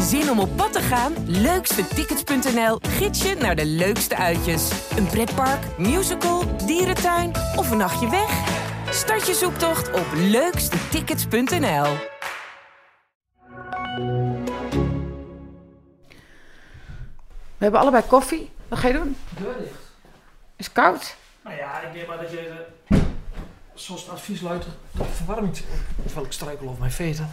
Zin om op pad te gaan? Leukstetickets.nl gids je naar de leukste uitjes. Een pretpark, musical, dierentuin of een nachtje weg? Start je zoektocht op leukstetickets.nl. We hebben allebei koffie. Wat ga je doen? Deur dicht. Is het koud? Nou ja, ik neem maar dat je, zoals het advies luidt, de verwarming, terwijl ik struikel over mijn veten,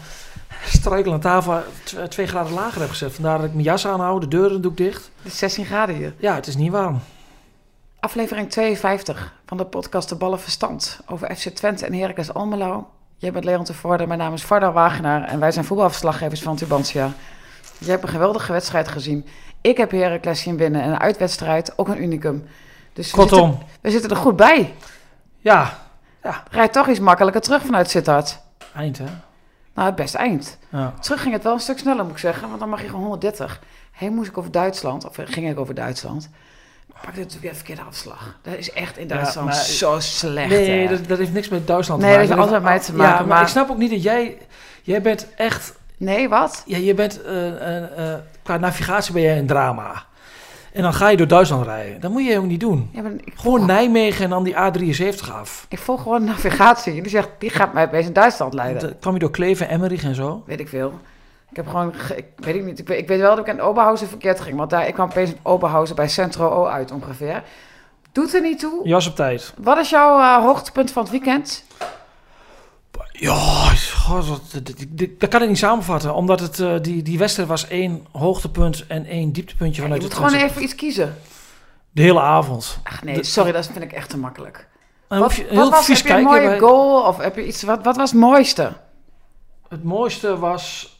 struikel aan tafel tw- twee graden lager heb gezet. Vandaar dat ik mijn jas aanhoud, de deuren doe ik dicht. Het is 16 graden hier. Ja, het is niet warm. Aflevering 52 van de podcast De Ballen Verstand over FC Twente en Heracles Almelo. Jij bent Leon Tevoorde, mijn naam is Varda Wagenaar en wij zijn voetbalverslaggevers van Tubantia. Je hebt een geweldige wedstrijd gezien. Ik heb Heracles zien winnen en een uitwedstrijd, ook een unicum. Dus we Kortom, zitten, we zitten er goed bij. ja, Rijd toch iets makkelijker terug vanuit Sittard. eind hè. Nou, best eind. Ja. Terug ging het wel een stuk sneller, moet ik zeggen. Want dan mag je gewoon 130. Heen moest ik over Duitsland, of ging ik over Duitsland. Pakte natuurlijk weer verkeerde afslag. Dat is echt in Ja, Duitsland maar- zo slecht. Nee, hè. dat, dat heeft niks met Duitsland Nee, te dat maken. heeft altijd met mij te maken, Ja, maar, maar- ik snap ook niet dat jij, jij bent echt, Nee, wat? ja, je bent, eh, eh, eh, qua navigatie ben jij een drama. En dan ga je door Duitsland rijden. Dat moet je ook niet doen. Ja, maar ik, Gewoon Nijmegen en dan die A73 af. ik volg gewoon navigatie. Die zegt, die gaat mij opeens in Duitsland leiden. Dan kwam je door Kleven, Emmerich en zo. Weet ik veel. Ik heb gewoon, ge- ik weet ik niet. Ik weet, ik weet wel dat ik in Oberhausen verkeerd ging. Want daar, ik kwam opeens in Oberhausen bij Centro O uit ongeveer. Doet er niet toe. Jas op tijd. Wat is jouw eh, hoogtepunt van het weekend? Ja, dat kan ik niet samenvatten. Omdat het, eh, die, die wedstrijd was één hoogtepunt en één dieptepuntje je vanuit moet de gewoon even iets kiezen. De hele avond. Ach nee, De- sorry, dat vind ik echt te makkelijk. Wat, je heel was, heb je een mooie bij- goal? Of heb je iets, wat, wat was het mooiste? Het mooiste was...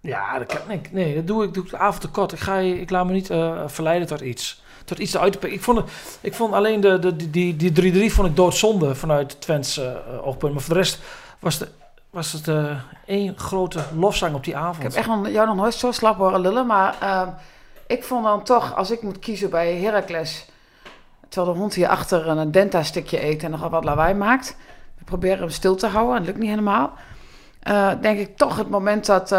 Ja, dat kan, nee, nee, dat doe ik, doe ik de avond te kort. Ik, ga, je- ik laat me niet eh, verleiden tot iets. Tot iets uit te pikken. Ik vond, ik vond alleen de, de, die, die 3-3 vond ik doodzonde vanuit Twents eh oogpunt. Maar voor de rest was, de, was het eh, één grote lofzang op die avond. Ik heb echt nog, jou nog nooit zo slap horen lullen. Maar ehm, ik vond dan toch, als ik moet kiezen bij Heracles... terwijl de hond hier achter een denta-stikje eet en nogal wat lawaai maakt... we proberen hem stil te houden, het lukt niet helemaal... eh, denk ik toch het moment dat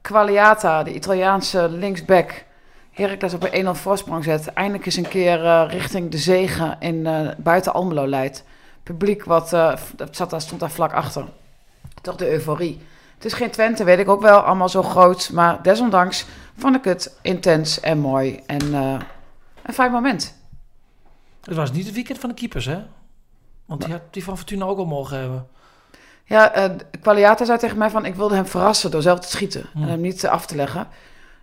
Qualiata, de Italiaanse linksback... Heracles op een 1-0 voorsprong zet. Eindelijk eens een keer eh, richting de zegen in eh, buiten Almelo leidt. Publiek wat, dat zat daar, stond daar vlak achter. Toch de euforie. Het is geen Twente, weet ik ook wel, allemaal zo groot. Maar desondanks vond ik het intens en mooi. En een fijn moment. Het was niet het weekend van de keepers, hè? Want die had die van Fortuna ook al mogen hebben. Ja, eh Qualiata zei tegen mij van... ik wilde hem verrassen door zelf te schieten. Hm. En hem niet af te leggen.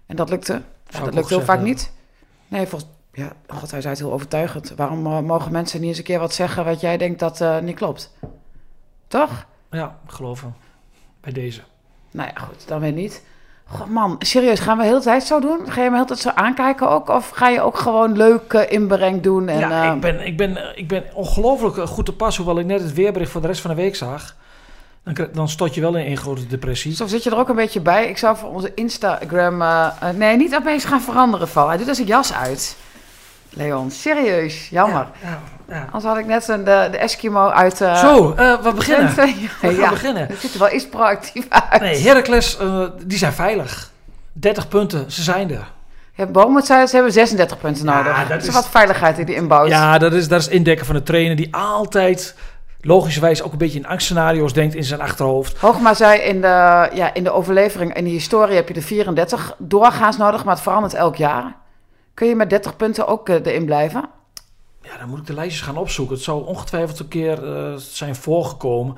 En dat lukte. Ja, dat lukt heel vaak niet. Nee, volgens... Ja, god, hij zei het heel overtuigend. Waarom eh, mogen mensen niet eens een keer wat zeggen... wat jij denkt dat eh, niet klopt? Toch? Ja, geloven. Bij deze. Nou ja, goed, dan weer niet. God man, serieus, gaan we de hele tijd zo doen? Ga je me de hele tijd zo aankijken ook? Of ga je ook gewoon leuke inbreng doen? En, ja, ik ben, ik ben, ik ben ongelooflijk eh, goed te pas, hoewel ik net het weerbericht voor de rest van de week zag. Dan, dan stort je wel in één grote depressie. Zo zit je er ook een beetje bij. Ik zou voor onze Instagram... eh, eh, nee, niet opeens gaan veranderen, Val. Hij doet als een jas uit. Leon, serieus, jammer. Ja, ja. Anders had ik net een, de, de Eskimo uit... eh, Zo, eh, we beginnen. We gaan ja, beginnen. het ziet er wel iets proactief uit. Nee, Heracles, die zijn veilig. 30 punten, ze zijn er. Ja, Bomen zei ze hebben 36 punten Ja, nodig. dat dat is wat veiligheid die die inbouwt. Ja, dat is, dat is indekken van de trainer die altijd logischerwijs ook een beetje in angstscenario's denkt in zijn achterhoofd. Hoogma zei in de, ja, in de overlevering, in de historie heb je de 34 doorgaans nodig, maar het verandert elk jaar. Kun je met 30 punten ook eh, erin blijven? Ja, dan moet ik de lijstjes gaan opzoeken. Het zou ongetwijfeld een keer eh, zijn voorgekomen.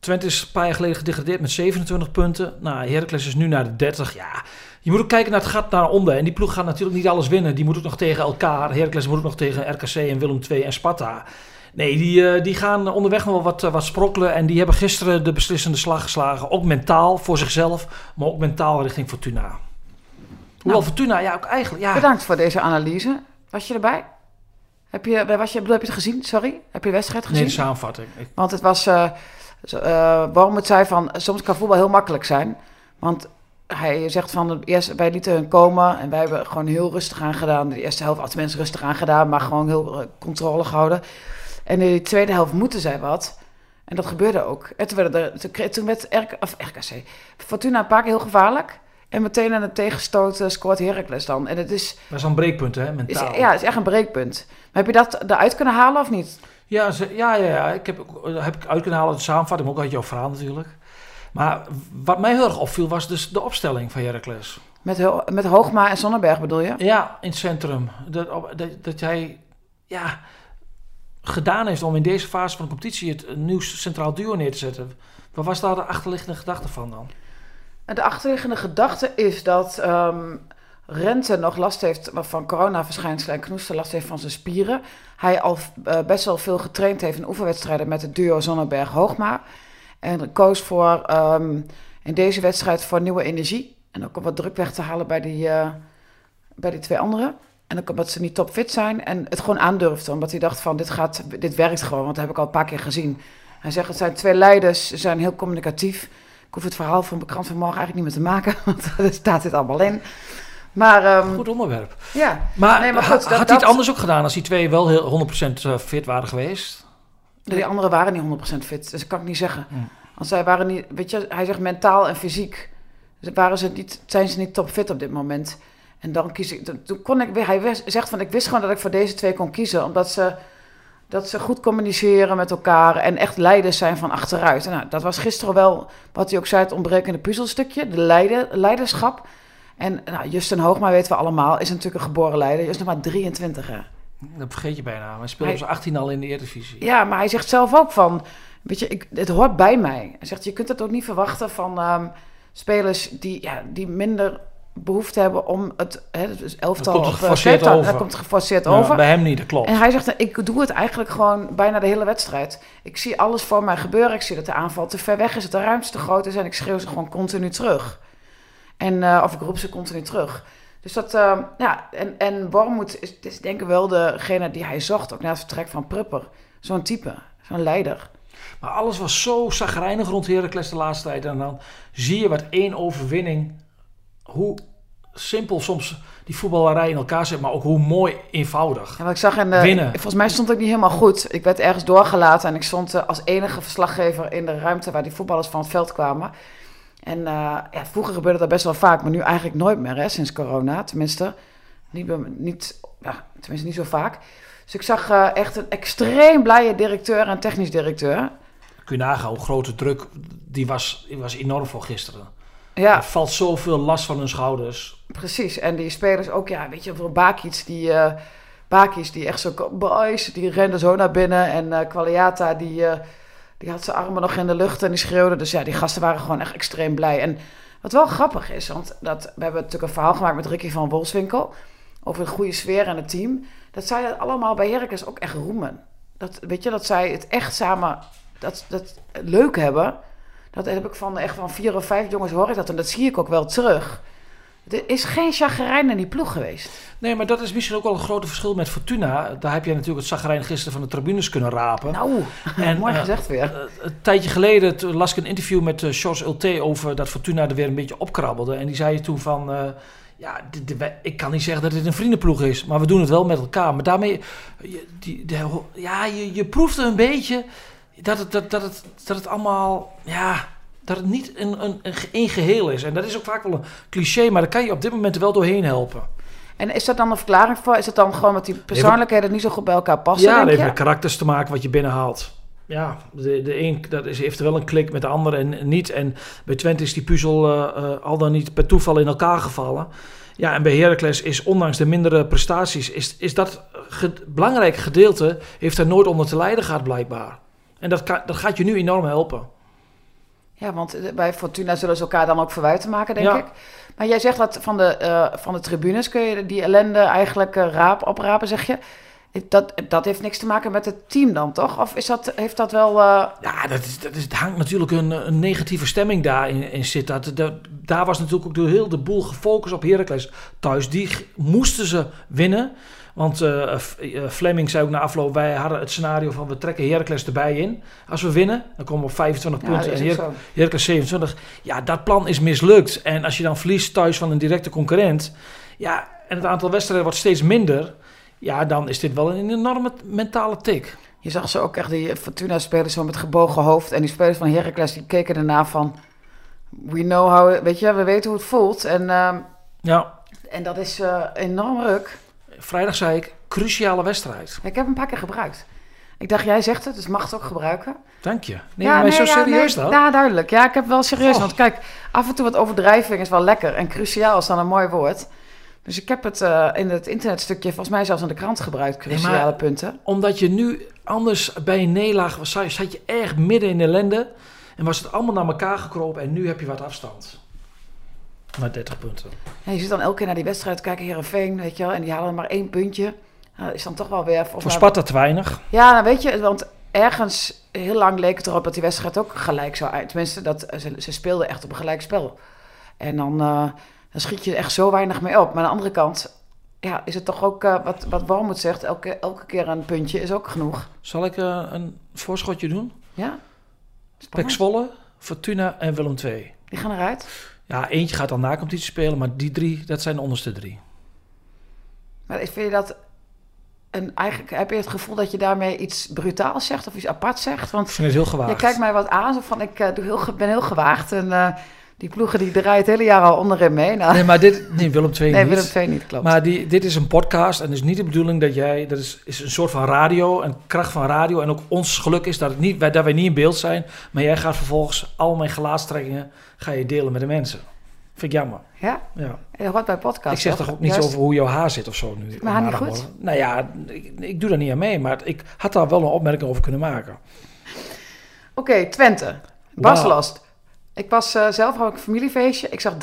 Twente is een paar jaar geleden gedegradeerd met 27 punten. Nou, Heracles is nu naar de 30. Ja, je moet ook kijken naar het gat naar onder. En die ploeg gaat natuurlijk niet alles winnen. Die moet ook nog tegen elkaar. Heracles moet ook nog tegen RKC en Willem II en Sparta. Nee, die, eh, die gaan onderweg nog wel wat, eh, wat sprokkelen. En die hebben gisteren de beslissende slag geslagen. Ook mentaal voor zichzelf, maar ook mentaal richting Fortuna. Hoewel Fortuna, ja, ook eigenlijk... Ja, Bedankt voor deze analyse. Was je erbij? Heb je, was je, bedoel, heb je het gezien? Sorry? Heb je de wedstrijd nee, gezien? de samenvatting. Ik- Want het was, eh waarom het zei van, soms kan voetbal heel makkelijk zijn. Want hij zegt van, eerst, wij lieten hun komen en wij hebben gewoon heel rustig aan gedaan. De eerste helft, als mensen rustig aan gedaan, maar gewoon heel controle gehouden. En in de tweede helft moeten zij wat. En dat gebeurde ook. En toen, werden er, toen, toen werd RK, of RKC, Fortuna een paar keer heel gevaarlijk. En meteen aan het tegenstoot scoort Heracles dan. En het is, Dat is een breekpunt, hè, is, mentaal. ja, het is echt een breekpunt. Maar heb je dat eruit kunnen halen of niet? Ja, ze- ja, ja, ja. Ik heb, heb ik uit kunnen halen de samenvatting, ook uit jouw verhaal natuurlijk. Maar wat mij heel erg opviel was dus de opstelling van Heracles. Met, Ho- met Hoogma en Sonnenberg bedoel je? Ja, in het centrum. Dat, dat, dat hij ja, gedaan heeft om in deze fase van de competitie het een nieuw centraal duo neer te zetten. Wat was daar de achterliggende gedachte van dan? De achterliggende gedachte is dat ehm, Rente nog last heeft van coronaverschijnselen en Knoester last heeft van zijn spieren. Hij al eh, best wel veel getraind heeft in oefenwedstrijden met het duo Zonnenberg-Hoogma. En koos voor ehm, in deze wedstrijd voor nieuwe energie. En ook om wat druk weg te halen bij die, eh, bij die twee anderen. En ook omdat ze niet topfit zijn. En het gewoon aandurfde. Omdat hij dacht van dit, gaat, dit werkt gewoon. Want dat heb ik al een paar keer gezien. Hij zegt het zijn twee leiders. Ze zijn heel communicatief. Ik hoef het verhaal van de krant van morgen eigenlijk niet meer te maken. Want er staat dit allemaal in. Maar ehm, Goed onderwerp. ja, Maar, Nee, maar goed, dat- had hij dat- het anders ook gedaan als die twee wel heel 100% eh, fit waren geweest? die anderen waren niet 100% fit. Dus dat kan ik niet zeggen. Hmm. Want zij waren niet, weet je, hij zegt mentaal en fysiek. Waren ze niet, zijn ze niet topfit op dit moment. En dan kies ik, toen- kon ik weer, hij wist- zegt van ik wist gewoon dat ik voor deze twee kon kiezen. Omdat ze, dat ze goed communiceren met elkaar en echt leiders zijn van achteruit. En nou, dat was gisteren wel, wat hij ook zei, het ontbrekende puzzelstukje. De leider, leiderschap. En nou, Justin Hoogma weten we allemaal, is natuurlijk een geboren leider. Hij is nog maar 23 hè. Dat vergeet je bijna. Hij speelde Hij- op zijn 18 al in de Eredivisie. Ja, maar hij zegt zelf ook van, weet je, ik, het hoort bij mij. Hij zegt, je kunt het ook niet verwachten van ehm, spelers die, ja, die minder behoefte hebben om het, hè, dus elftal Dat komt eh, geforceerd zeeptal, over. Dat komt geforceerd Ja, over. bij hem niet, dat klopt. En hij zegt, ik doe het eigenlijk gewoon bijna de hele wedstrijd. Ik zie alles voor mij gebeuren. Ik zie dat de aanval te ver weg is, dat de ruimte te groot is. En ik schreeuw ze gewoon continu terug. En, eh, of ik roep ze continu terug. Dus dat, eh, ja, en, en Wormoed is, is denk ik wel degene die hij zocht, ook na het vertrek van Prupper. Zo'n type, zo'n leider. Maar alles was zo zagrijnig rond Heracles de laatste tijd. En dan zie je wat één overwinning, hoe simpel soms die voetballerij in elkaar zit, maar ook hoe mooi eenvoudig. Ja, ik zag in de, Winnen. Volgens mij stond ik niet helemaal goed. Ik werd ergens doorgelaten en ik stond eh, als enige verslaggever in de ruimte waar die voetballers van het veld kwamen. En eh, ja, vroeger gebeurde dat best wel vaak, maar nu eigenlijk nooit meer, hè, sinds corona. Tenminste, niet, niet, ja, tenminste niet zo vaak. Dus ik zag eh, echt een extreem blije directeur en technisch directeur. Kun je nagaan hoe grote druk, die was, die was enorm voor gisteren. Ja, Er valt zoveel last van hun schouders. precies. En die spelers ook, ja, weet je, voor Bakic, die, eh Bakic, die echt zo, boys, die rende zo naar binnen. En eh Qualiata, die, eh, die had zijn armen nog in de lucht en die schreeuwde. Dus ja, die gasten waren gewoon echt extreem blij. En wat wel grappig is, want dat, we hebben natuurlijk een verhaal gemaakt met Ricky van Wolfswinkel over de goede sfeer en het team. Dat zij dat allemaal bij Heracles ook echt roemen. Dat, weet je, dat zij het echt samen dat, dat leuk hebben. Dat heb ik van echt van vier of vijf jongens hoor ik dat. En dat zie ik ook wel terug. Er is geen chagrijn in die ploeg geweest. Nee, maar dat is misschien ook wel een grote verschil met Fortuna. Daar heb jij natuurlijk het zagrijn gisteren van de tribunes kunnen rapen. Nou, En, mooi eh, gezegd weer. Eh, een tijdje geleden las ik een interview met uh, George Ulte over dat Fortuna er weer een beetje opkrabbelde. En die zei toen van, uh, ja, dit, dit, ik kan niet zeggen dat dit een vriendenploeg is, maar we doen het wel met elkaar. Maar daarmee, je, die, de, ja, je, je proefde een beetje dat het, dat, dat, het, dat het allemaal, ja, dat het niet een, een, een, geheel is. En dat is ook vaak wel een cliché, maar daar kan je op dit moment wel doorheen helpen. En is dat dan een verklaring voor? Is het dan gewoon dat die persoonlijkheden niet zo goed bij elkaar passen? Ja, dat heeft met karakters te maken wat je binnenhaalt. Ja, de, de een dat is, heeft wel een klik met de ander en niet. En bij Twente is die puzzel uh, uh, al dan niet per toeval in elkaar gevallen. Ja, en bij Heracles is ondanks de mindere prestaties, is, is dat ge belangrijke gedeelte, heeft er nooit onder te lijden gehad blijkbaar. En dat, kan, dat gaat je nu enorm helpen. Ja, want bij Fortuna zullen ze elkaar dan ook verwijten maken, denk Ja. ik. Maar jij zegt dat van de, uh, van de tribunes kun je die ellende eigenlijk uh, raap, oprapen, zeg je. Dat, dat heeft niks te maken met het team dan, toch? Of is dat, heeft dat wel... Uh... Ja, dat is, dat is, het hangt natuurlijk een, een negatieve stemming daarin in zit. Dat, dat, daar was natuurlijk ook de, heel de boel gefocust op Heracles thuis. Die moesten ze winnen. Want uh, Fleming zei ook na afloop, wij hadden het scenario van we trekken Heracles erbij in. Als we winnen, dan komen we op 25 ja, punten en Her. Heracles 27. Ja, dat plan is mislukt. En als je dan verliest thuis van een directe concurrent, ja, en het aantal wedstrijden wordt steeds minder, ja, dan is dit wel een enorme mentale tik. Je zag ze ook echt, die Fortuna-spelers zo met gebogen hoofd. En die spelers van Heracles, die keken daarna van... We know how... Weet je, we weten hoe het voelt. En, ehm, Ja, en dat is eh, enorm ruk. Vrijdag zei ik, cruciale wedstrijd. Ik heb hem een paar keer gebruikt. Ik dacht, jij zegt het, dus mag het ook gebruiken. Dank je. Neem je mij zo serieus nee, dan? Ja, duidelijk. Ja, ik heb wel serieus. Oh. Want kijk, af en toe wat overdrijving is wel lekker. En cruciaal is dan een mooi woord. Dus ik heb het eh, in het internetstukje, volgens mij zelfs in de krant gebruikt, Nee, maar- cruciale punten. Omdat je nu anders bij een nederlaag was, zat je erg midden in de ellende. En was het allemaal naar elkaar gekropen en nu heb je wat afstand. Maar 30 punten. Ja, je zit dan elke keer naar die wedstrijd kijken, Heerenveen, weet je wel. En die halen maar één puntje. Nou, dat is dan toch wel weer... Voor Sparta te weinig. Ja, nou weet je, want ergens heel lang leek het erop dat die wedstrijd ook gelijk zou uit. Tenminste, dat, ze, ze speelden echt op een gelijk spel. En dan, eh, dan schiet je echt zo weinig mee op. Maar aan de andere kant ja, is het toch ook, eh, wat, wat Wormoed zegt, elke, elke keer een puntje is ook genoeg. Zal ik eh, een voorschotje doen? Ja? Pek. Zwolle, Fortuna en Willem II. Die gaan eruit. Ja, eentje gaat dan na competitie spelen, maar die drie, dat zijn de onderste drie. Maar vind je dat... En eigenlijk heb je het gevoel dat je daarmee iets brutaals zegt of iets apart zegt? Want Ik vind het heel gewaagd. Je kijkt mij wat aan, zo van ik eh, doe heel, ben heel gewaagd. En eh, die ploegen die draaien het hele jaar al onderin mee. Nou, Nee, maar dit, nee, Willem II nee, niet. Willem II niet, klopt. Maar die, dit is een podcast en het is niet de bedoeling dat jij... Dat is, is een soort van radio, een kracht van radio. En ook ons geluk is dat, het niet, wij- dat wij niet in beeld zijn. Maar jij gaat vervolgens al mijn gelaatstrekkingen ga je delen met de mensen. Vind ik jammer. ja, Ja. dat hoort bij podcast. ik zeg toch ook niet Juist. over hoe jouw haar zit of zo nu. mijn haar niet maandagmorgen. Nou ja, ik, ik doe daar niet aan mee. Maar ik had daar wel een opmerking over kunnen maken. Oké, Twente. Bas Wauw. Last. Ik was eh, zelf, ik een familiefeestje. Ik zag 3-0,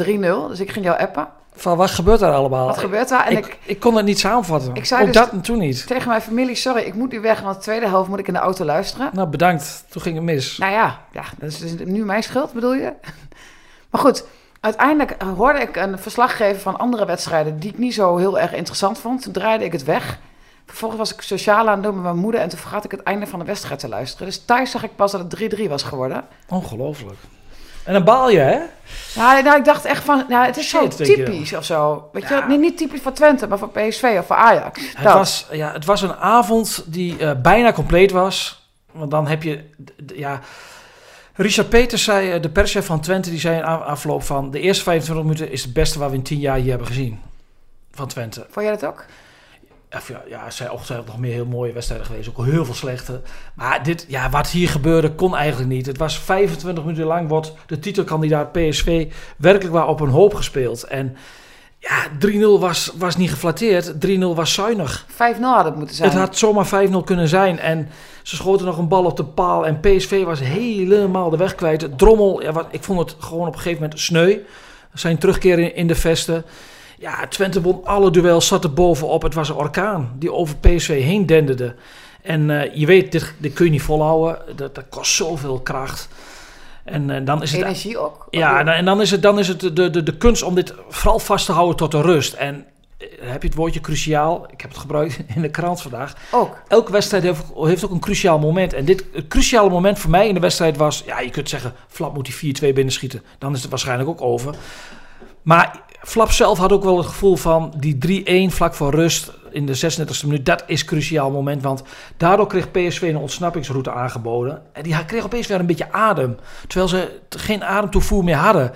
dus ik ging jou appen. Van wat gebeurt er allemaal? Wat gebeurt daar? En ik, ik, ik, kon het niet samenvatten. Ik zei ook dus- dat en toen niet. tegen mijn familie, sorry, ik moet nu weg, want de tweede helft moet ik in de auto luisteren. Nou, bedankt. Toen ging het mis. Nou ja, ja dat is dus nu mijn schuld, bedoel je? Maar goed, uiteindelijk hoorde ik een verslaggever van andere wedstrijden die ik niet zo heel erg interessant vond. Toen draaide ik het weg. Vervolgens was ik sociaal aan het doen met mijn moeder en toen vergat ik het einde van de wedstrijd te luisteren. Dus thuis zag ik pas dat het 3-3 was geworden. Ongelooflijk. En dan baal je, hè? Ja, nou, ik dacht echt van, nou, het is zo Shit, typisch of zo. Weet je, nee, niet typisch voor Twente, maar voor PSV of voor Ajax. Het Dat. was, ja, het was een avond die eh, bijna compleet was. Want dan heb je... Ja, Richard Peters zei, eh, de perschef van Twente, die zei in afloop van... De eerste 25 minuten is het beste wat we in 10 jaar hier hebben gezien. Van Twente. Vond jij dat ook? Ja, ja, ja, er zijn ongetwijfeld nog meer heel mooie wedstrijden geweest. Ook al heel veel slechte. Maar dit, ja, wat hier gebeurde kon eigenlijk niet. Het was 25 minuten lang wordt de titelkandidaat PSV werkelijk waar op een hoop gespeeld. En ja, 3-0 was, was niet geflatteerd. 3-0 was zuinig. 5-0 had het moeten zijn. Het had zomaar 5-0 kunnen zijn. En ze schoten nog een bal op de paal. En PSV was helemaal de weg kwijt. Drommel, ja, wat, ik vond het gewoon op een gegeven moment sneu. Zijn terugkeer in, in de vesten. Ja, Twente won alle duels, zat er bovenop. Het was een orkaan die over PSV heen denderde. En eh, je weet, dit, dit kun je niet volhouden. Dat, dat kost zoveel kracht. En eh, dan is het Energie ook. ja, en dan- en dan is het, dan is het de, de, de kunst om dit vooral vast te houden tot de rust. En eh, heb je het woordje cruciaal? Ik heb het gebruikt in de krant vandaag. Ook. Elke wedstrijd heeft, heeft ook een cruciaal moment. En dit het cruciale moment voor mij in de wedstrijd was... Ja, je kunt zeggen, Flap moet die 4-2 binnenschieten. Dan is het waarschijnlijk ook over. Maar Flap zelf had ook wel het gevoel van die 3-1 vlak voor rust in de 36e minuut. Dat is een cruciaal moment, want daardoor kreeg PSV een ontsnappingsroute aangeboden. En die kreeg opeens weer een beetje adem. Terwijl ze geen ademtoevoer meer hadden.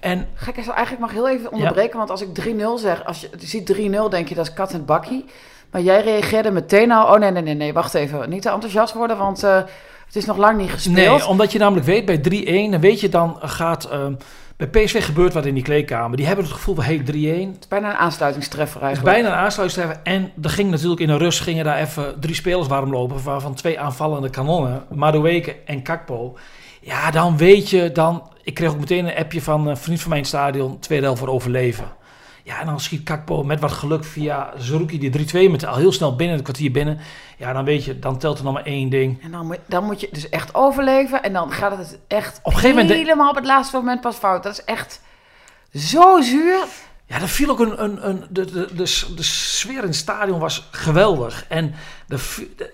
En Gek is, eigenlijk mag ik heel even onderbreken, want als ik 3-0 zeg, als je, ziet 3-0, denk je dat is kat en bakkie. Maar jij reageerde meteen al, oh nee, nee, nee, nee, wacht even, niet te enthousiast worden, want eh, het is nog lang niet gespeeld. nee, omdat je namelijk weet bij 3-1, dan weet je dan gaat... ehm, bij PSV gebeurt wat in die kleedkamer. Die hebben het gevoel van, hey, 3-1. Het is bijna een aansluitingstreffer Het is eigenlijk. bijna een aansluitingstreffer. En er ging natuurlijk in de rust gingen daar even drie spelers warm lopen. Waarvan twee aanvallende kanonnen. Madueke en Kakpo. Ja, dan weet je dan... Ik kreeg ook meteen een appje van een vriend van mijn stadion. Tweede helft voor overleven. Ja, en dan schiet Kakpo met wat geluk via Zerouki die 3-2 met al heel snel binnen, het kwartier binnen. Ja, dan weet je, dan telt er nog maar één ding. En dan moet, dan moet je dus echt overleven en dan gaat het echt Op een gegeven moment helemaal op het laatste moment pas fout. Dat is echt zo zuur. Ja, er viel ook een. een, een de, de, de, de sfeer in het stadion was geweldig. En de,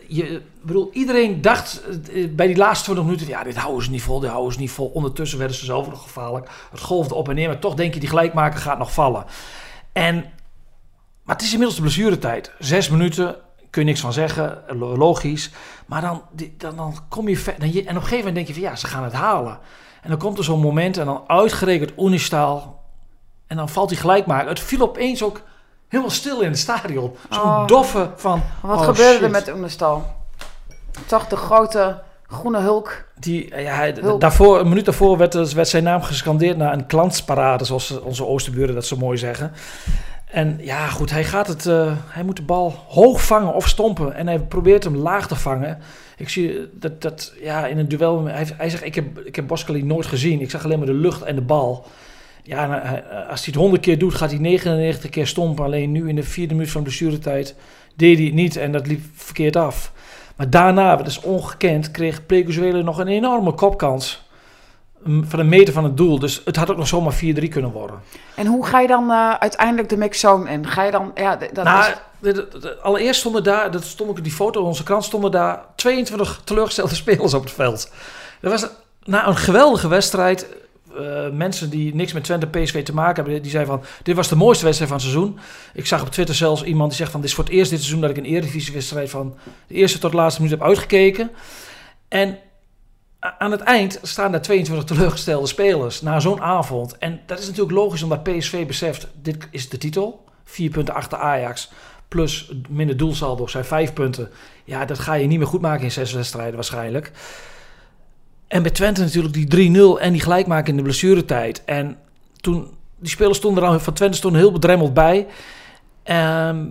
je, bedoel, iedereen dacht eh, bij die laatste 20 minuten: ja, dit houden ze niet vol, dit houden ze niet vol. Ondertussen werden ze zelf ook nog gevaarlijk. Het golfde op en neer, maar toch denk je: die gelijkmaker gaat nog vallen. En, maar het is inmiddels de blessuretijd. Zes minuten. kun je niks van zeggen, lo- logisch. Maar dan, dan, dan kom je ver. En, op een gegeven moment denk je van ja, ze gaan het halen. En dan komt er zo'n moment en dan uitgerekend Oenistal. En dan valt hij gelijk maar. Het viel opeens ook helemaal stil in het stadion. Zo'n Oh. doffe van... Wat oh, gebeurde shit. er met Oenestal? Toch de grote groene hulk. Die, ja, hij- Hulp. daarvoor, een minuut daarvoor werd, er- werd zijn naam gescandeerd naar een klantsparade, zoals onze oosterburen dat zo mooi zeggen. En ja, goed, hij, gaat het, eh, hij moet de bal hoog vangen of stompen. En hij probeert hem laag te vangen. Ik zie dat, dat ja, in een duel, hij, hij zegt, ik heb, ik heb Boskali nooit gezien. Ik zag alleen maar de lucht en de bal. Ja, en hij- als hij het 100 keer doet, gaat hij 99 keer stompen. Alleen nu in de vierde minuut van de blessuretijd deed hij het niet en dat liep verkeerd af. Maar daarna, dat is ongekend, kreeg Plegozuele nog een enorme kopkans. mm, Van een meter van het doel. Dus het had ook nog zomaar 4-3 kunnen worden. En hoe ga je dan eh, uiteindelijk de mixzone in? Ga je dan... Ja, dat nou, is, de- de- de- allereerst stonden daar, dat stond ook in die foto in onze krant, stonden daar 22 teleurgestelde spelers op het veld. Dat was na een geweldige wedstrijd. Eh, mensen die niks met Twente PSV te maken hebben, die zeiden van, dit was de mooiste wedstrijd van het seizoen. Ik zag op Twitter zelfs iemand die zegt van, dit is voor het eerst dit seizoen dat ik een eredivisiewedstrijd van de eerste tot de laatste minuut heb uitgekeken. En aan het eind staan daar 22 teleurgestelde spelers na zo'n avond. En dat is natuurlijk logisch omdat PSV beseft, dit is de titel. Vier punten achter Ajax, plus minder doelsaldo zijn vijf punten. Ja, dat ga je niet meer goed maken in zes wedstrijden waarschijnlijk. En bij Twente natuurlijk die 3-0 en die gelijkmaken in de blessuretijd. En toen, die spelers stonden er al van Twente stonden heel bedremmeld bij. Ehm,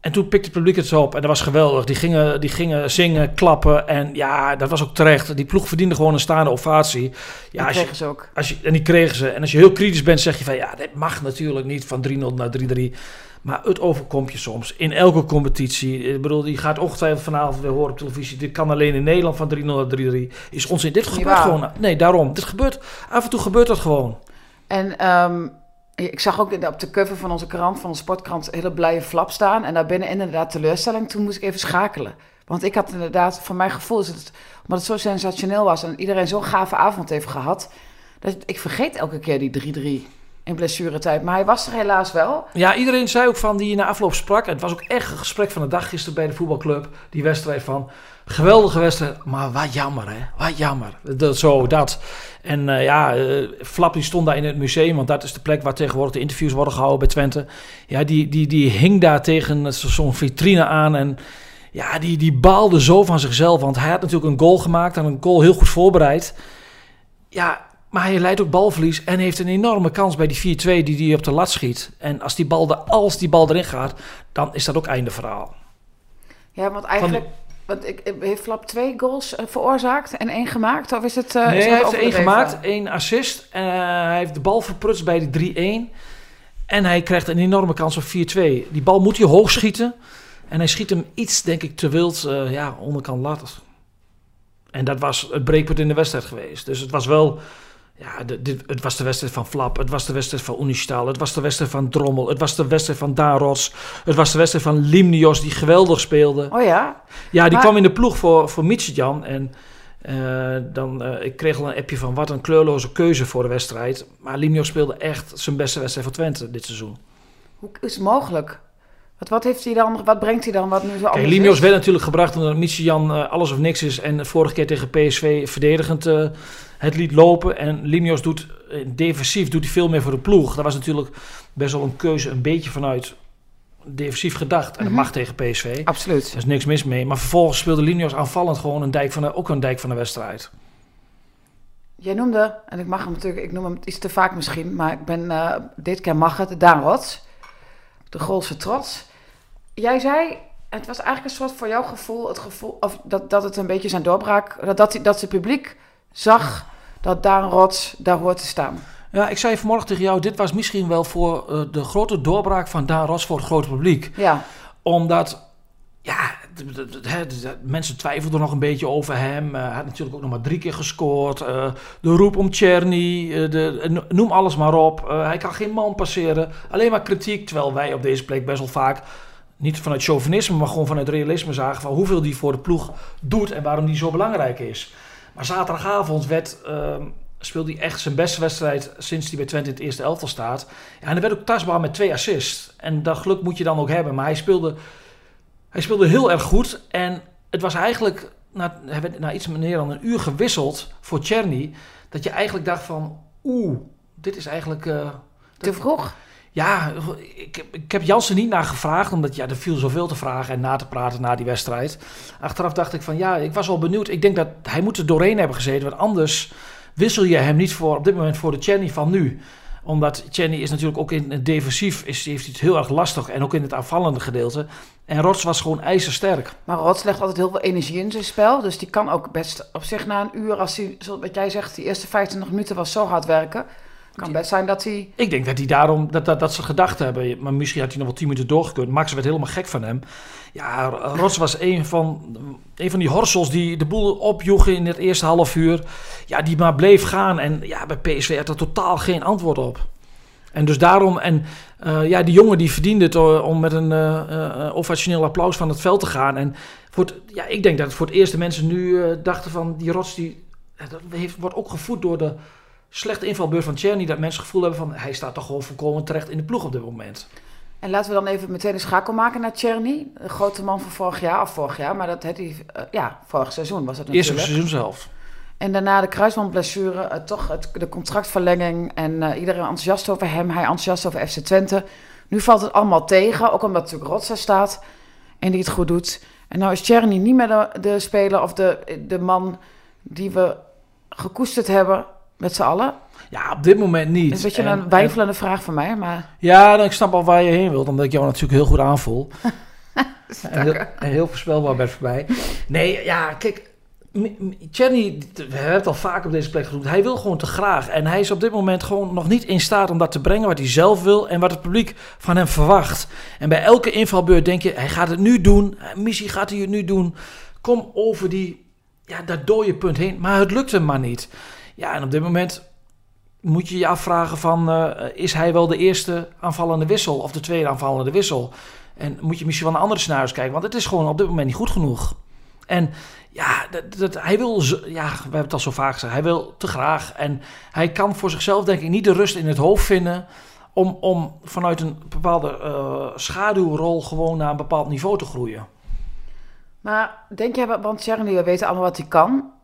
en toen pikte het publiek het zo op en dat was geweldig. Die gingen, die gingen zingen, klappen en ja, dat was ook terecht. Die ploeg verdiende gewoon een staande ovatie. Ja, ja, als je, kregen ze ook. als je, en die kregen ze. En als je heel kritisch bent, zeg je van ja, dit mag natuurlijk niet van 3-0 naar 3-3. Maar het overkomt je soms in elke competitie. Ik bedoel, die gaat ongetwijfeld vanavond weer horen op televisie. Dit kan alleen in Nederland van 3-0 naar 3-3. Is onzin. Dit gebeurt gewoon. Nee, daarom. Dit gebeurt. Af en toe gebeurt dat gewoon. En ehm, ik zag ook op de cover van onze krant, van de sportkrant, een hele blije flap staan. En daarbinnen inderdaad teleurstelling. Toen moest ik even schakelen. Want ik had inderdaad, van mijn gevoel is het, omdat het zo sensationeel was en iedereen zo'n gave avond heeft gehad. Dat ik vergeet elke keer die 3-3 in blessuretijd. Maar hij was er helaas wel. Ja, iedereen zei ook van die na afloop sprak. Het was ook echt een gesprek van de dag gisteren bij de voetbalclub. Die wedstrijd van geweldige wedstrijd. Maar wat jammer hè. Wat jammer. Dat, zo, dat. En eh, ja, eh, Flap die stond daar in het museum. Want dat is de plek waar tegenwoordig de interviews worden gehouden bij Twente. Ja, die, die, die hing daar tegen zo- zo'n vitrine aan. En ja, die, die baalde zo van zichzelf. Want hij had natuurlijk een goal gemaakt. En een goal heel goed voorbereid. Ja, maar hij leidt ook balverlies en heeft een enorme kans bij die 4-2 die hij op de lat schiet. En als die, bal de, als die bal erin gaat, dan is dat ook einde verhaal. Ja, want eigenlijk, want ik, heeft Flap twee goals eh, veroorzaakt en één gemaakt? Of is het... eh, nee, is hij heeft één gemaakt, één assist. En hij heeft de bal verprutst bij de 3-1. En hij krijgt een enorme kans op 4-2. Die bal moet hij hoog schieten. En hij schiet hem iets, denk ik, te wild, eh, ja, onderkant lat. En dat was het breekpunt in de wedstrijd geweest. Dus het was wel... Ja, dit, het was de wedstrijd van Flap. Het was de wedstrijd van Unistal. Het was de wedstrijd van Drommel. Het was de wedstrijd van Daros. Het was de wedstrijd van Limnios, die geweldig speelde. Oh ja? Ja, die Maar- kwam in de ploeg voor, voor Midtjylland. En eh, dan, eh, ik kreeg al een appje van wat een kleurloze keuze voor de wedstrijd. Maar Limnios speelde echt zijn beste wedstrijd voor Twente dit seizoen. Hoe is het mogelijk? Wat, wat, heeft hij dan, wat brengt hij dan wat nu zo Kijk, werd natuurlijk gebracht omdat Midtjylland eh, alles of niks is. En vorige keer tegen PSV verdedigend het liet lopen. En Limnios doet eh, defensief doet hij veel meer voor de ploeg. Dat was natuurlijk best wel een keuze een beetje vanuit defensief gedacht. En dat Mhm. mag tegen PSV. Absoluut. Er is niks mis mee. Maar vervolgens speelde Limnios aanvallend gewoon een dijk van de, ook een dijk van de wedstrijd. Jij noemde, en ik mag hem natuurlijk, ik noem hem iets te vaak misschien, maar ik ben, eh, dit keer mag het, Daan Rots. De Goolse trots. Jij zei, het was eigenlijk een soort voor jouw gevoel, het gevoel of dat, dat het een beetje zijn doorbraak, dat, dat, dat zijn publiek zag dat Daan Rots daar hoort te staan. Ja, ik zei vanmorgen tegen jou, dit was misschien wel voor eh, de grote doorbraak van Daan Ros voor het grote publiek. Ja, Omdat, ja, mensen twijfelden nog een beetje over hem. Eh, hij had natuurlijk ook nog maar drie keer gescoord. Eh, de roep om Czerny, eh, de, no- noem alles maar op. Hij kan geen man passeren. Alleen maar kritiek, terwijl wij op deze plek best wel vaak... Niet vanuit chauvinisme, maar gewoon vanuit realisme zagen van hoeveel die voor de ploeg doet en waarom die zo belangrijk is. Maar zaterdagavond werd, ehm, speelde hij echt zijn beste wedstrijd sinds hij bij Twente in het eerste elftal staat. En hij werd ook tastbaar met twee assists. En dat geluk moet je dan ook hebben. Maar hij speelde Hij speelde heel erg goed. En het was eigenlijk, na, na iets meer dan een uur gewisseld voor Czerny. Dat je eigenlijk dacht van, oeh, dit is eigenlijk... eh, Te vroeg. Ja, ik, ik heb Jansen niet naar gevraagd, omdat ja, er viel zoveel te vragen en na te praten na die wedstrijd. Achteraf dacht ik van ja, ik was wel benieuwd. Ik denk dat hij moet er doorheen hebben gezeten, want anders wissel je hem niet voor op dit moment voor de Chenny van nu. Omdat Chenny is natuurlijk ook in het defensief, is, heeft hij het heel erg lastig en ook in het aanvallende gedeelte. En Rots was gewoon ijzersterk. Maar Rots legt altijd heel veel energie in zijn spel. Dus die kan ook best op zich na een uur, als hij, zoals wat jij zegt, die eerste 25 minuten was zo hard werken. Kan best zijn dat hij. Ik denk dat hij daarom, dat, dat, dat ze gedacht hebben, maar misschien had hij nog wel tien minuten doorgekund. Max werd helemaal gek van hem. Ja, Rots was een van, een van die horsels die de boel opjoegen in het eerste half uur. Ja, die maar bleef gaan. En ja, bij PSV had er totaal geen antwoord op. En dus daarom, en eh, ja, die jongen die verdiende het eh, om met een ovationeel applaus van het veld te gaan. En voor ja, ik denk dat het voor het eerst de mensen nu dachten van die Rots, die, heeft, wordt ook gevoed door de slechte invalbeurt van Czerny. Dat mensen het gevoel hebben van hij staat toch gewoon volkomen terecht in de ploeg op dit moment. En laten we dan even meteen een schakel maken naar Czerny. De grote man van vorig jaar, of vorig jaar, maar dat had hij, eh, ja, vorig seizoen was het Het eerste natuurlijk. seizoen zelf. En daarna de kruisbandblessure, eh, toch het, de contractverlenging en eh, iedereen enthousiast over hem, hij enthousiast over FC Twente. Nu valt het allemaal tegen, ook omdat natuurlijk Rotsa staat en die het goed doet. En nou is Czerny niet meer de, de speler of de, de man die we gekoesterd hebben met z'n allen. Ja, op dit moment niet. Dat is een beetje En- een wijfelende vraag van mij, maar... ja, dan, ik snap al waar je heen wilt, omdat ik jou natuurlijk heel goed aanvoel. en, heel, en heel voorspelbaar bent voorbij. Nee, ja, kijk. Czerny, we hebben het al vaak op deze plek genoemd. Hij wil gewoon te graag. En hij is op dit moment gewoon nog niet in staat om dat te brengen wat hij zelf wil en wat het publiek van hem verwacht. En bij elke invalbeurt denk je, hij gaat het nu doen. Missie gaat hij het nu doen. Kom over die, ja, dat dode punt heen. Maar het lukt hem maar niet. Ja, en op dit moment moet je je afvragen van... eh, is hij wel de eerste aanvallende wissel of de tweede aanvallende wissel? En moet je misschien wel naar andere scenario's kijken. Want het is gewoon op dit moment niet goed genoeg. En ja, dat, dat, hij wil... Ja, we hebben het al zo vaak gezegd. Hij wil te graag. En hij kan voor zichzelf denk ik niet de rust in het hoofd vinden... om, om vanuit een bepaalde eh, schaduwrol gewoon naar een bepaald niveau te groeien. Maar denk jij, want Czerny, we weten allemaal wat hij kan.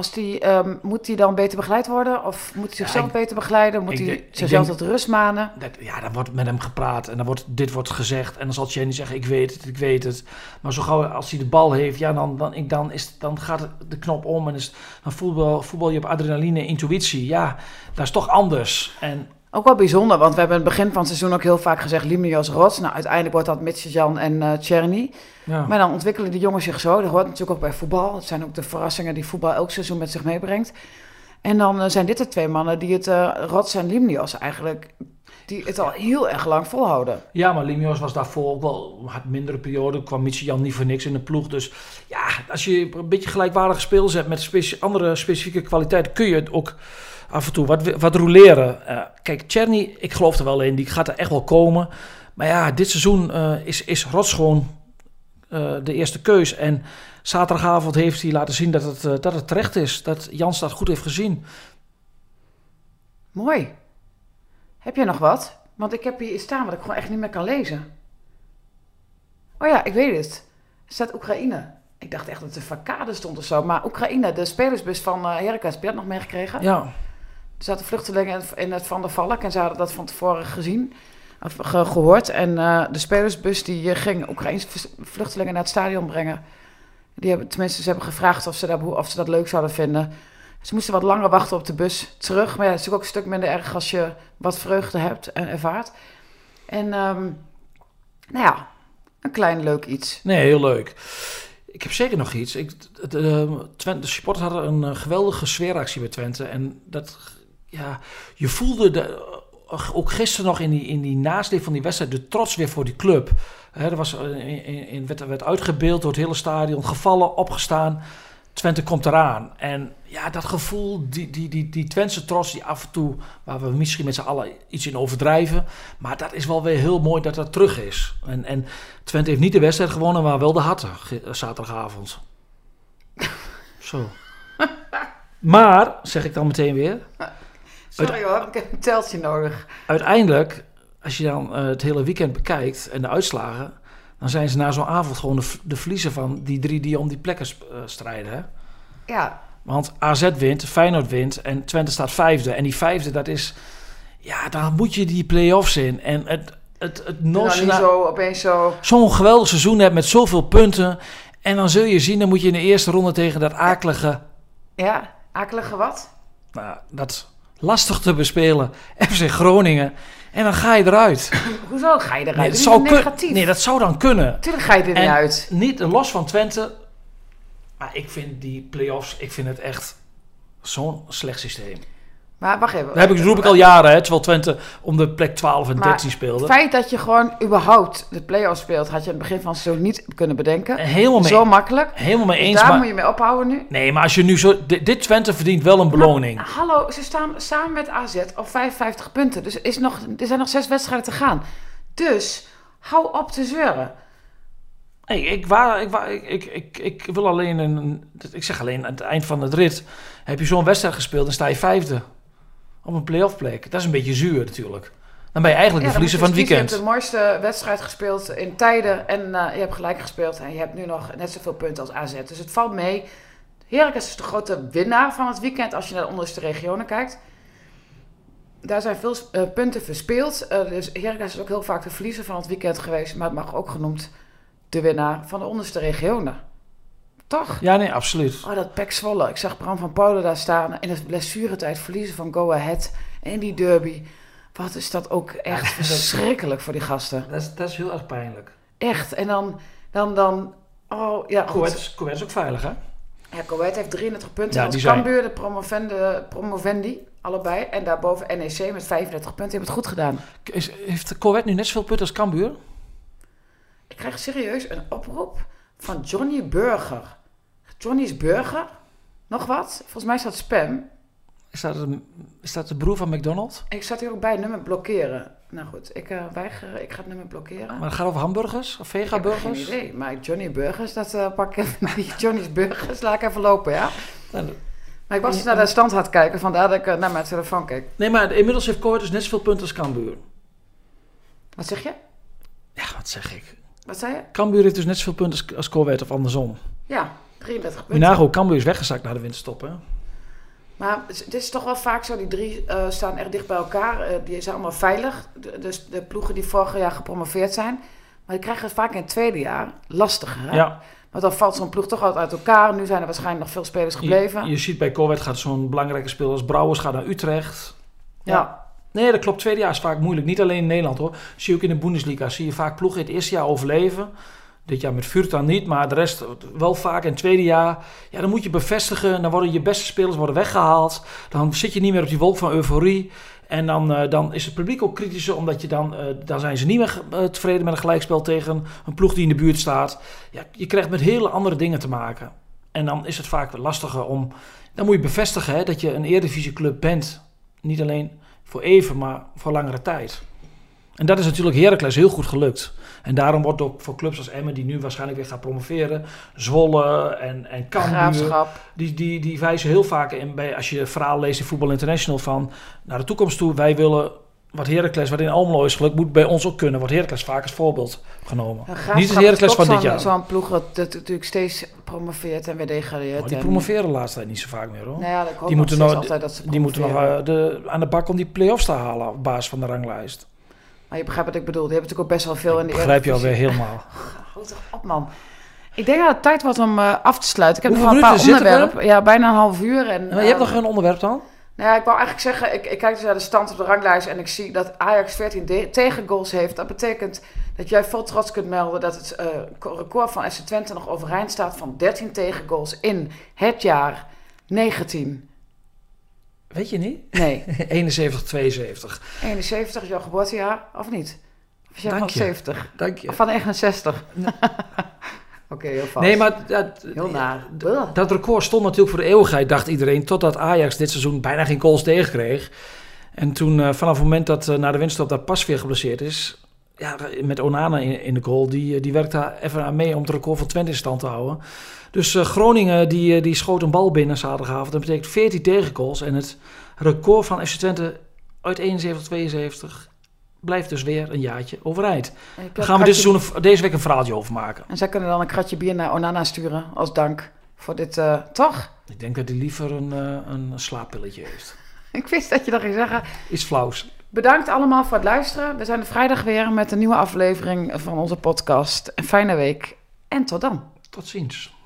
Als die, ehm, moet hij dan beter begeleid worden? Of moet hij zichzelf ik- beter begeleiden? Moet hij zichzelf tot rust manen? Dat, ja, dan wordt met hem gepraat en dan wordt, dit wordt gezegd. En dan zal Jenny zeggen, ik weet het, ik weet het. Maar zo gauw als hij de bal heeft, ja, dan, dan, ik, dan, is, dan gaat de knop om. En is, dan voetbal, voetbal je op adrenaline, intuïtie. Ja, dat is toch anders. En Ook wel bijzonder, want we hebben in het begin van het seizoen ook heel vaak gezegd Limnios Rots. Nou, uiteindelijk wordt dat Mitchell-Jan en Czerny. ja, Maar dan ontwikkelen die jongens zich zo. Dat hoort natuurlijk ook bij voetbal. Het zijn ook de verrassingen die voetbal elk seizoen met zich meebrengt. En dan eh, zijn dit de twee mannen die het, eh Rots en Limnios eigenlijk, die het al heel erg lang volhouden. ja, maar Limios was daarvoor ook wel had mindere periode. Kwam Jan niet voor niks in de ploeg. Dus ja, als je een beetje gelijkwaardige spelers hebt met andere specifieke kwaliteiten, kun je het ook af en toe wat, wat roleren. Eh, kijk, Czerny, ik geloof er wel in. Die gaat er echt wel komen. Maar ja, dit seizoen eh, is, is Rots gewoon eh, de eerste keus. En zaterdagavond heeft hij laten zien dat het, dat het terecht is. Dat Jans dat goed heeft gezien. Mooi. Heb je nog wat? Want ik heb hier iets staan wat ik gewoon echt niet meer kan lezen. Oh ja, ik weet het. Er staat Oekraïne. Ik dacht echt dat het een facade stond of zo. Maar Oekraïne, de spelersbus van uh, Heracles, heb je dat nog meegekregen? Ja, zaten vluchtelingen in het- Van der Valk en ze hadden dat van tevoren gezien. Of ge- gehoord. En eh, de spelersbus die eh, ging Oekraïnse v- vluchtelingen naar het stadion brengen. Die hebben, tenminste, ze hebben gevraagd of ze, dat, of ze dat leuk zouden vinden. Ze moesten wat langer wachten op de bus terug. Maar ja, het is ook een stuk minder erg als je wat vreugde hebt en ervaart. En ehm, nou ja, een klein leuk iets. nee, heel leuk. Ik heb zeker nog iets. Ik, de, de, Twente, de supporters hadden een eh, geweldige sfeeractie bij Twente. En dat, ja, je voelde de, ook gisteren nog in die, in die nasleep van die wedstrijd de trots weer voor die club. Hè, er was, eh, in, in, werd, werd uitgebeeld door het hele stadion, gevallen, opgestaan. Twente komt eraan. En ja, dat gevoel, die, die, die, die Twentse trots, die af en toe, waar we misschien met z'n allen iets in overdrijven. Maar dat is wel weer heel mooi dat dat terug is. En, en Twente heeft niet de wedstrijd gewonnen, maar wel de harten ge- zaterdagavond. Zo. Maar, zeg ik dan meteen weer, Sorry hoor, ik heb een teltje nodig. uiteindelijk, als je dan eh, het hele weekend bekijkt en de uitslagen, dan zijn ze na zo'n avond gewoon de, de verliezer van die drie die om die plekken eh, strijden. Hè? Ja, Want AZ wint, Feyenoord wint en Twente staat vijfde. En die vijfde, dat is... Ja, dan moet je die play-offs in. En het, het, het nou, niet zo opeens zo... zo'n geweldig seizoen hebt met zoveel punten. En dan zul je zien, dan moet je in de eerste ronde tegen dat akelige... Ja, akelige wat? Nou, dat lastig te bespelen FC Groningen. En dan ga je eruit. Hoezo ga je eruit? Nee, Dat zou negatief. nee, dat zou dan kunnen. Natuurlijk ga je er niet uit. Niet los van Twente. Maar ik vind die play-offs, ik vind het echt zo'n slecht systeem. Maar wacht even. Dat heb ik, roep ik al jaren, hè, terwijl Twente om de plek 12 en Maar 13 speelde. Het feit dat je gewoon überhaupt de play-offs speelt, had je aan het begin van het seizoen niet kunnen bedenken. Helemaal mee, Zo makkelijk. helemaal mee Dus eens. daar Maar, moet je mee ophouden nu. nee, maar als je nu zo... Dit, dit Twente verdient wel een beloning. Hallo, ze staan samen met AZ op 55 punten. Dus er, is nog, er zijn nog zes wedstrijden te gaan. Dus hou op te zeuren. Hey, ik, waar, ik, waar, ik, ik, ik, ik wil alleen een... Ik zeg alleen, aan het eind van het rit... heb je zo'n wedstrijd gespeeld en sta je vijfde. Op een play-off plek. Dat is een beetje zuur natuurlijk. Dan ben je eigenlijk de verliezer van het weekend. Je hebt de mooiste wedstrijd gespeeld in tijden. En eh, je hebt gelijk gespeeld. En je hebt nu nog net zoveel punten als AZ. Dus het valt mee. Heracles is de grote winnaar van het weekend als je naar de onderste regionen kijkt. Daar zijn veel eh, punten verspeeld. Eh, dus Heracles is ook heel vaak de verliezer van het weekend geweest. Maar het mag ook genoemd de winnaar van de onderste regionen. Toch? Ja, nee, absoluut. Oh, dat Pek Zwolle. Ik zag Bram van Polen daar staan. In de blessuretijd verliezen van Go Ahead. En die derby. Wat is dat ook echt Ja, verschrikkelijk voor die gasten. Dat is, dat is heel erg pijnlijk. Echt. En dan, dan, dan... Oh, ja. Coët is, Coët is ook veilig, hè? Ja, Ahead heeft 33 punten. Ja, en als Cambuur de promovende, promovendi, allebei. En daarboven NEC met 35 punten. Die hebben het goed gedaan. Is, heeft Coët nu net zoveel punten als Cambuur? Ik krijg serieus een oproep van Johnny Burger. Johnny's Burger? Nog wat? Volgens mij is dat spam. Is dat, een, is dat de broer van McDonald's? Ik zat hier ook bij nummer blokkeren. Nou goed, ik eh, weiger. Ik ga het nummer blokkeren. Maar het gaat over hamburgers of ik heb geen vega-burgers? idee. Maar Johnny Burgers, dat eh, pak ik. Die Johnny's Burgers, laat ik even lopen, ja? Nou, Maar ik was dus naar de stand het kijken, vandaar dat ik eh, naar mijn telefoon keek. Nee, maar inmiddels heeft Coët dus net zoveel punten als Cambuur. Wat zeg je? Ja, wat zeg ik? Wat zei je? Cambuur heeft dus net zoveel punten als, als of andersom. Ja, 33 Moet punten. nagaan, Cambuur is weggezakt naar de winterstop, hè? Maar het is toch wel vaak zo, die drie eh, staan echt dicht bij elkaar. Eh, die zijn allemaal veilig. De, dus de ploegen die vorig jaar gepromoveerd zijn. Maar die krijgen het vaak in het tweede jaar lastiger. Hè? Ja. Want dan valt zo'n ploeg toch altijd uit elkaar. Nu zijn er waarschijnlijk nog veel spelers gebleven. Je, je ziet bij Coët gaat zo'n belangrijke speler als Brouwers gaat naar Utrecht. ja. Nee, dat klopt. Tweede jaar is vaak moeilijk. Niet alleen in Nederland hoor. Zie je ook in de Bundesliga. Zie je vaak ploegen het eerste jaar overleven. Dit jaar met Vuurtan niet, maar de rest wel vaak. In het tweede jaar, ja, dan moet je bevestigen. Dan worden je beste spelers worden weggehaald. Dan zit je niet meer op die wolk van euforie. En dan, eh, dan is het publiek ook kritischer, omdat je dan, eh, dan zijn ze niet meer eh, tevreden met een gelijkspel tegen een ploeg die in de buurt staat. Ja, je krijgt met hele andere dingen te maken. En dan is het vaak lastiger om. Dan moet je bevestigen hè, dat je een Eredivisieclub bent. Niet alleen voor even, maar voor langere tijd. En dat is natuurlijk Heracles heel goed gelukt. En daarom wordt ook voor clubs als Emmen, die nu waarschijnlijk weer gaan promoveren, Zwolle en, en Cambuur, die, die, die wijzen heel vaak in bij, als je verhaal leest in Voetbal International van naar de toekomst toe, wij willen wat Heracles, wat in Almelo is gelukt, moet bij ons ook kunnen. Wordt Heracles vaak als voorbeeld genomen. Niet het Heracles van dit jaar. Zo'n ploeg dat, dat natuurlijk steeds promoveert en weer degradeert. Maar die en- promoveren de laatste tijd niet zo vaak meer hoor. Nou ja, Die moeten nog- altijd dat ze Die moeten nog eh, de, aan de bak om die play-offs te halen op basis van de ranglijst. Maar je begrijpt wat ik bedoel. Die hebben natuurlijk ook best wel veel in de Begrijp je alweer helemaal. Houd toch op, man. Ik denk dat het tijd wordt om eh, af te sluiten. Ik heb Hoeveel nog een paar onderwerpen. Ja, bijna een half uur. En, Maar je hebt eh, nog een onderwerp dan? Nou ja, ik wou eigenlijk zeggen, ik, ik kijk dus naar de stand op de ranglijst en ik zie dat Ajax 14 de- tegengoals heeft. Dat betekent dat jij vol trots kunt melden dat het eh, record van FC Twente nog overeind staat van 13 tegengoals in het jaar 19. Weet je niet? Nee, 71, 72. 71 is jouw geboortejaar, of niet? Of is van je. 70? Dank je. Of van 69? Oké, heel vals. Nee, maar dat, Heel naar. Dat record stond natuurlijk voor de eeuwigheid, dacht iedereen. Totdat Ajax dit seizoen bijna geen goals tegenkreeg. En toen, eh, vanaf het moment dat uh, na de winststop dat Pasveer geblesseerd is... Ja, met Onana in, in de goal, die, die werkt daar even aan mee om het record van Twente in stand te houden. Dus eh, Groningen die, eh, die schoot een bal binnen zaterdagavond. Dat betekent 14 tegengoals. En het record van FC Twente uit 71, 72 blijft dus weer een jaartje overeind. Daar gaan we dit seizoen, deze week een verhaaltje over maken. En zij kunnen dan een kratje bier naar Onana sturen als dank voor dit, eh, toch? Ik denk dat hij liever een, een slaappilletje heeft. Ik wist dat je dat ging zeggen. Iets flauws. Bedankt allemaal voor het luisteren. We zijn er vrijdag weer met een nieuwe aflevering van onze podcast. Een fijne week en tot dan. Tot ziens.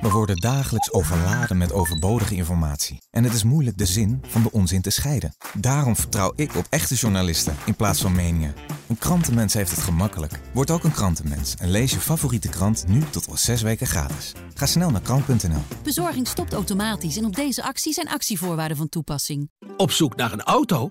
We worden dagelijks overladen met overbodige informatie. En het is moeilijk de zin van de onzin te scheiden. Daarom vertrouw ik op echte journalisten in plaats van meningen. Een krantenmens heeft het gemakkelijk. Word ook een krantenmens en lees je favoriete krant nu tot al zes weken gratis. Ga snel naar krant.nl. Bezorging stopt automatisch en op deze actie zijn actievoorwaarden van toepassing. Op zoek naar een auto?